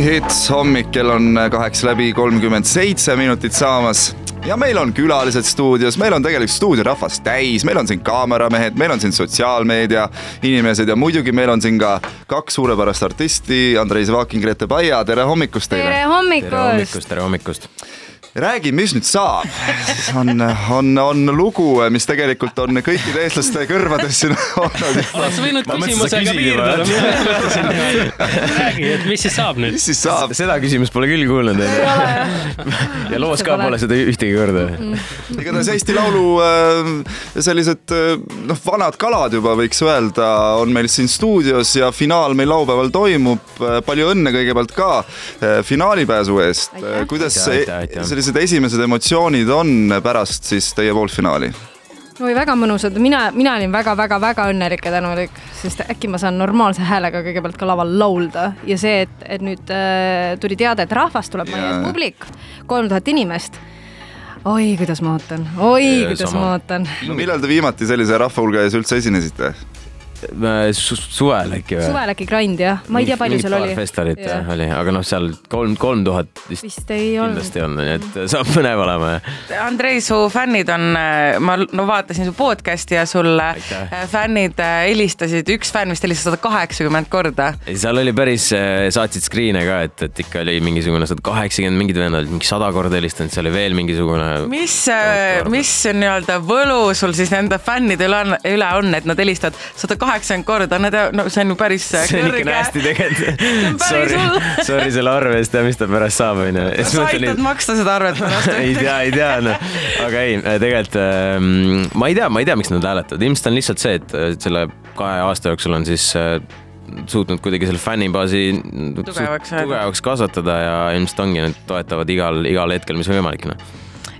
hits hommik, kell on kaheksa läbi kolmkümmend seitse minutit saamas ja meil on külalised stuudios, meil on tegelikult stuudiorahvas täis, meil on siin kaameramehed, meil on siin sotsiaalmeedia inimesed ja muidugi meil on siin ka kaks suurepärast artisti, Andrei Zvakin, Grete Paia, tere hommikust teile! tere hommikust! tere hommikust, tere hommikust! Räägi, mis nüüd saab? on, on, on lugu, mis tegelikult on kõikide eestlaste kõrvades siin olnud. oleks võinud küsimusega piirduda. räägi, et mis siis saab nüüd? mis siis saab? seda küsimust pole küll kuulnud. ja loos ka pole seda ühtegi korda. igatahes Eesti Laulu äh, sellised äh, noh, vanad kalad juba võiks öelda, on meil siin stuudios ja finaal meil laupäeval toimub. palju õnne kõigepealt ka finaalipääsu eest. kuidas Aitäh, aitäh, aitäh. Sellised esimesed emotsioonid on pärast siis teie poolfinaali? oi, väga mõnusad, mina, mina olin väga-väga-väga õnnelik ja tänulik, sest äkki ma saan normaalse häälega kõigepealt ka laval laulda ja see, et, et nüüd äh, tuli teada, et rahvast tuleb, meie Jaa. publik, kolm tuhat inimest. oi, kuidas ma ootan, oi, kuidas sama. ma ootan. no millal te viimati sellise rahva hulga ees üldse esinesite? Su suvel äkki või? suvel äkki Grand jah, ma ei tea, palju seal oli. festivalit Jah. jah oli, aga noh, seal kolm, kolm tuhat vist vist ei olnud. kindlasti on, nii et saab põnev olema. Andrei, su fännid on, ma no vaatasin su podcast'i ja sulle Aitäh. äh, fännid äh, helistasid, üks fänn vist helistas sada kaheksakümmend korda. seal oli päris, saatsid screen'e ka, et, et ikka oli mingisugune sada kaheksakümmend, mingid vennad olid mingi sada korda helistanud, seal oli veel mingisugune. mis, mis nii-öelda võlu sul siis nende fännide üle on, üle on, et nad helistavad sada kaheksakümmend korda, need, no see on ju päris see on ikka hästi tegelikult. Sorry. sorry selle arve eest ja mis ta pärast saab, onju. sa aitad maksta seda arvet pärast ei tea, ei tea noh, aga ei, tegelikult ähm, ma ei tea, ma ei tea, miks nad hääletavad, ilmselt on lihtsalt see, et äh, selle kahe aasta jooksul on siis äh, suutnud kuidagi selle fännibaasi Tugevaks tugevaks kasvatada ja ilmselt ongi, nad toetavad igal, igal hetkel, mis võimalik noh.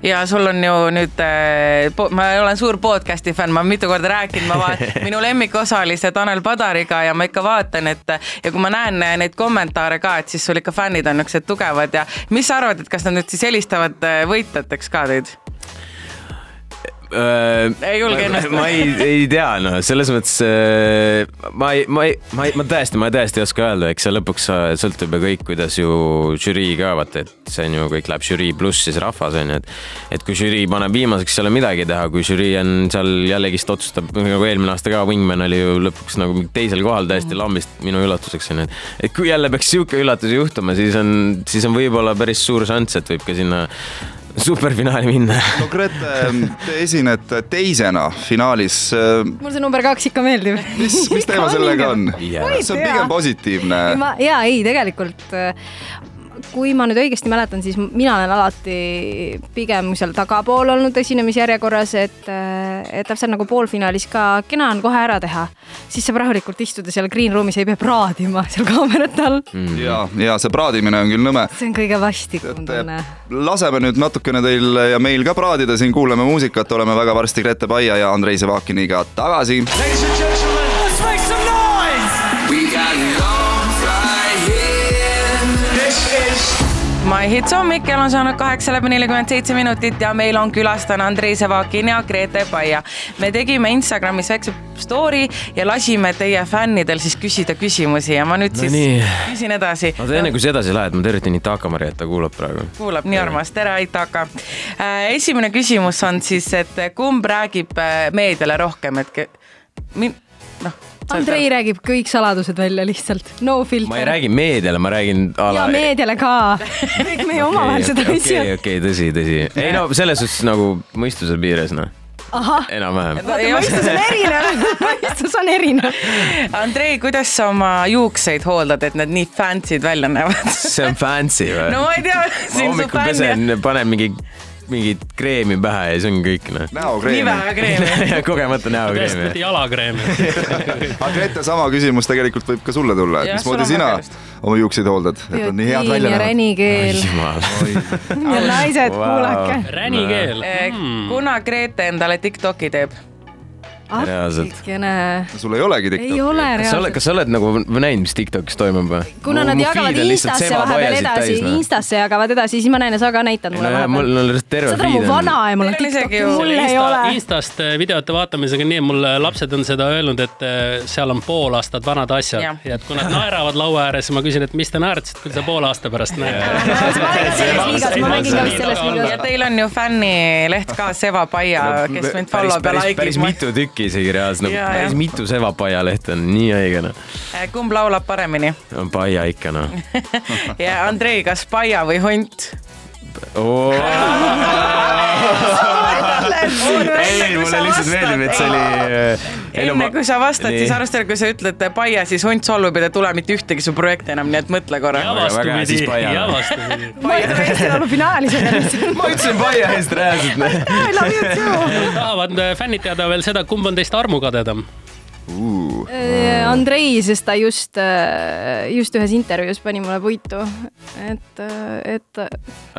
Ja sul on ju nüüd, ma olen suur podcast'i fänn, ma mitu korda rääkinud, ma vaatan, minu lemmikosa oli see Tanel Padariga ja ma ikka vaatan, et ja kui ma näen neid kommentaare ka, et siis sul ikka fännid on niisugused tugevad ja mis sa arvad, et kas nad nüüd siis helistavad äh, võitjateks ka teid? Ei julge ennast- ma ei, ei tea noh, selles mõttes äh, ma ei, ma ei, ma ei, ma tõesti, ma tõesti ei oska öelda, eks see lõpuks äh, sõltub ju kõik, kuidas ju žürii ka vaata, et see on ju kõik läheb žürii pluss siis rahvas on ju, et et kui žürii paneb viimaseks, ei ole midagi teha, kui žürii on seal jällegist otsustab nagu eelmine aasta ka, Wingman oli ju lõpuks nagu teisel kohal täiesti lambist minu üllatuseks on ju, et et kui jälle peaks sihuke üllatus juhtuma, siis on, siis on võib-olla päris suur šanss, et võib ka sinna superfinaali minna no Grete, te esinete teisena finaalis. mul see number kaks ikka meeldib. mis, mis teema sellega on? Jaa. see on pigem positiivne. ja ei, tegelikult äh, kui ma nüüd õigesti mäletan, siis mina olen alati pigem seal tagapool olnud esinemisjärjekorras, et, et täpselt nagu poolfinaalis ka kena on kohe ära teha, siis saab rahulikult istuda seal green room'is, ei pea praadima seal kaamerate all. ja, ja see praadimine on küll nõme. see on kõige vastikum tunne. laseme nüüd natukene teil ja meil ka praadida siin, kuulame muusikat, oleme väga varsti Grete Paia ja Andrei Sevakiniga tagasi. Ladies and gentlemen, My Hits hommik, kell on saanud kaheksa läbi nelikümmend seitse minutit ja meil on külas täna Andrei Sevakin ja Grete Paia. me tegime Instagramis väikse story ja lasime teie fännidel siis küsida küsimusi ja ma nüüd No siis nii. küsin edasi. oota, enne kui sa edasi lähed, ma tervitan Itaka Maria, et ta kuulab praegu. kuulab nii armas, tere Aitaka. esimene küsimus on siis, et kumb räägib äh, meediale rohkem, et noh. Andrei räägib kõik saladused välja lihtsalt, no filter. ma ei räägi meediale, ma räägin ala... ja meediale ka, kõik meie omavahelised okei, asjad okei, okei, tõsi, tõsi. ei no selles suhtes nagu mõistuse piires noh, ahah, enam-vähem. mõistus on erinev, mõistus on erinev. Andrei, kuidas sa oma juukseid hooldad, et need nii fancy'd välja näevad? see on fancy või? no ma ei tea, ma hommikul pesen, panen mingi, mingit kreemi pähe ja see on kõik noh. nii näokreem. vähe kreemi. kogemata tõesti näokreemi pidi. jalakreemi. aga Grete, sama küsimus tegelikult võib ka sulle tulla, et mismoodi on sina oma juukseid hooldad, et nad nii head välja ja näevad? ränikeel ja naised, Vau. kuulake. ränikeel. Eh, kuna Grete endale Tiktoki teeb? Reaalselt. sul ei olegi ei TikTok'i? ole kas sa oled, reaalselt. kas sa oled nagu näinud, mis Tiktokis toimub või? kuna nad jagavad Instasse vahepeal edasi, Instasse jagavad edasi, siis ma näen ja sa ka näitad mulle mul vahepeal. on terve saad aru, mu feed on. vanaemal on TikTok'i, mul ei ole. Instast äh, videote vaatamisega nii, mul äh, lapsed on seda öelnud, et äh, seal on pool aastat vanad asjad Jah. ja et kui nad naeravad laua ääres, siis ma küsin, et mis te naeratasite, küll sa poole aasta pärast näed. ma mängin ka vist selles ja liigas. teil on ju fännileht ka, Seva Paia, kes mind follow peal päris, mitu tükki isegi reaalselt, nagu Jaa, päris jah. mitu Seva-Paia lehte on, nii õige noh. kumb laulab paremini? Paia ikka noh. ja Andrei, kas Paia või hunt? ei, mulle lihtsalt meeldib, et see oli. enne kui sa vastad, siis arvestada, kui sa ütled Paia, siis hunt solvub ja ei tule mitte ühtegi su projekti enam, nii et mõtle korra. ja vastupidi siis, Paia. ja vastupidi. tule Eesti Laulu finaalis enam. ma ütlesin Paia eest reaalselt. I love you too. tahavad äh, fännid teada veel seda, kumb on teist armukadedam? Äh, Andrei, sest ta just, just ühes intervjuus pani mulle puitu, et, et,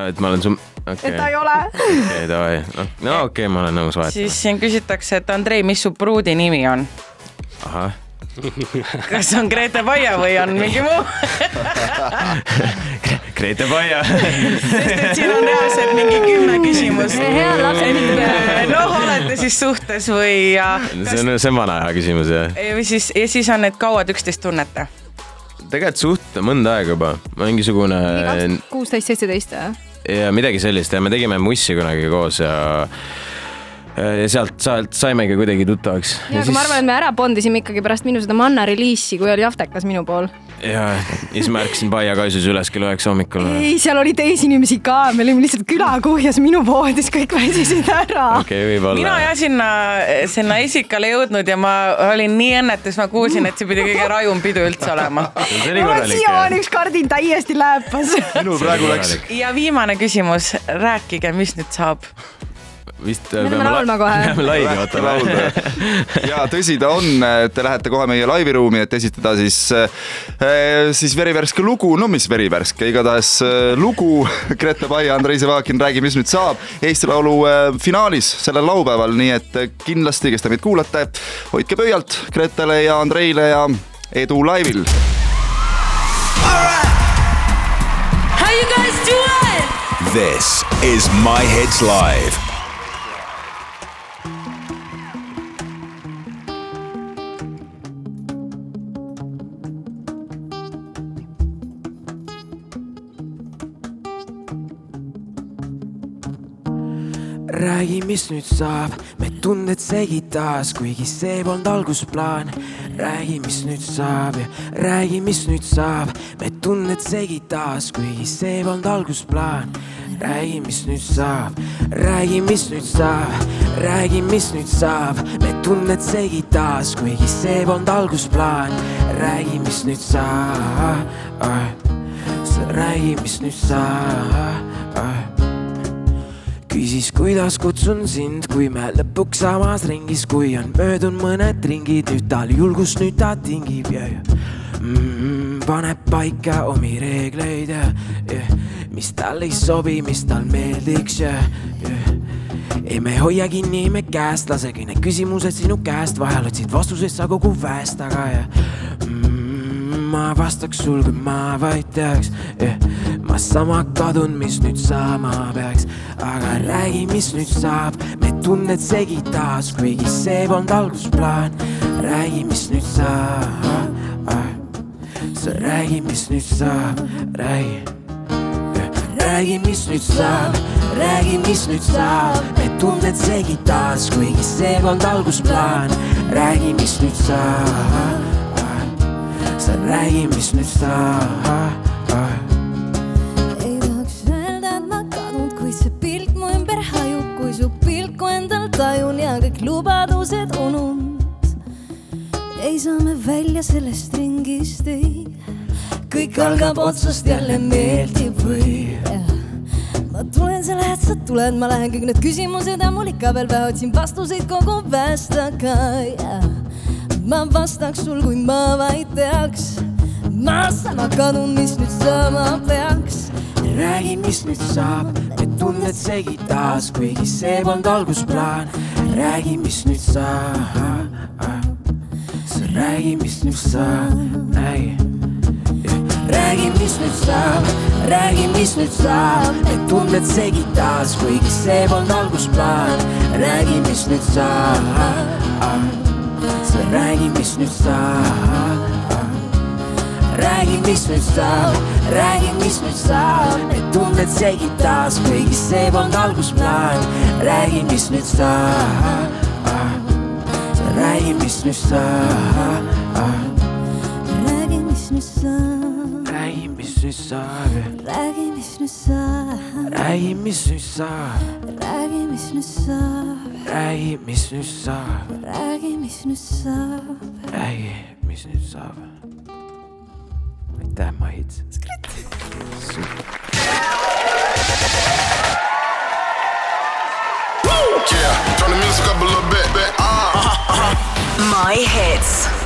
et ma olen su, et okei ta ei, ole. okei davai, no okei, ma olen nõus vahetama. siis siin küsitakse, et Andrei, mis su pruudi nimi on? ahah, kas on Grete Paia või on mingi muu? Grete Paia. sest et siin on reaalselt mingi kümme küsimust. hea lapsed. noh, olete siis suhtes või ja see on, see on vana aja küsimus jah. või siis, ja siis on, et kaua te üksteist tunnete? tegelikult suht mõnda aega juba, mingisugune kuusteist, seitseteist või? ja midagi sellist ja me tegime Mussi kunagi koos ja ja sealt, sealt saimegi kuidagi tuttavaks. ja aga ma arvan, et me ära bondisime ikkagi pärast minu seda manna reliisi, kui oli Aftekas minu pool. ja, ja siis ma ärkasin Paia kaisus üles kell üheksa hommikul. ei, seal oli teisi inimesi ka, me olime lihtsalt külakuhjas minu voodis, kõik väsisid ära. okei, võib-olla mina. jah sinna, sinna Esikale jõudnud ja ma olin nii õnnetus, ma kuulsin, et see pidi kõige rajum pidu üldse olema. ma korralik. siiamaani üks kardin täiesti lääpas. minul praegu läks, ja viimane küsimus, rääkige, mis nüüd saab? Vist Me peame laulma kohe. peame laivi vaatama. ja tõsi ta on, et te lähete kohe meie laiviruumi, et esitada siis, siis verivärske lugu, no mis verivärske, igatahes eh, lugu Grete Paia, Andrei Sevakin räägib, mis nüüd saab Eesti Laulu eh, finaalis sellel laupäeval, nii et eh, kindlasti, kes te meid kuulate, hoidke pöialt Gretele ja Andreile ja edu laivil How you guys doing? This is My Hits Live. räägi, mis nüüd saab, me tunded segi taas, kuigi see polnud algusplaan. räägi, mis nüüd saab ja räägi, mis nüüd saab, me tunded segi taas, kuigi see polnud algusplaan. räägi, mis nüüd saab, räägi, mis nüüd saab, räägi, mis nüüd saab, me tunded segi taas, kuigi see polnud algusplaan. räägi, mis nüüd saab, sa räägi, mis nüüd saab küsis, kuidas kutsun sind, kui me lõpuks samas ringis, kui on möödunud mõned ringid, nüüd tal julgust, nüüd ta tingib ja, mm, paneb paika omi reegleid ja, ja mis talle ei sobi, mis tal meeldiks ja, ja ei, me hoia kinni me käest, lase kõik need küsimused sinu käest, vahel otsid vastuseid sa kogu väest taga ja mm, ma vastaks sul, kui ma vaid teaks yeah., ma sama kadun, mis nüüd saama peaks, aga räägi, mis nüüd saab, me tunded segi taas, kuigi see polnud algusplaan. räägi, mis nüüd saab, sa räägi, mis nüüd saab, räägi. Räägi, mis nüüd saab, räägi, mis nüüd saab, me tunded segi taas, kuigi see polnud algusplaan. räägi, mis nüüd saab, sa räägi, mis nüüd saab. Tajun ja kõik lubadused ununud. ei saa me välja sellest ringist, ei. kõik algab otsast jälle meeldib või? ma tulen, sa lähed, sa tuled, ma lähen, kõik need küsimused on mul ikka veel pähe, otsin vastuseid kogu väest taga ja ma vastaks sul, kui ma vaid teaks, maast ära kadunud, mis nüüd saama peaks. räägi, mis nüüd saab, need tunded segi taas, kuigi see polnud algusplaan. räägi, mis nüüd saab, sa räägi, mis nüüd saab, räägi. räägi, mis nüüd saab, räägi, mis nüüd saab, need tunded segi taas, kuigi see polnud algusplaan. räägi, mis nüüd saab, sa räägi, mis nüüd saab räägi, mis nüüd saab, räägi, mis nüüd saab, need tunded segi taas, kuigi see polnud algusplaan. räägi, mis nüüd saab, sa räägi, mis nüüd saab, räägi, mis nüüd saab, räägi, mis nüüd saab, räägi, mis nüüd saab, räägi, mis nüüd saab, räägi, mis nüüd saab, räägi, mis nüüd saab, räägi, mis nüüd saab. räägi, mis nüüd saab. aitäh, Mahits. Yeah, turn the music up a little bit, bit. Uh, uh, uh. My hits.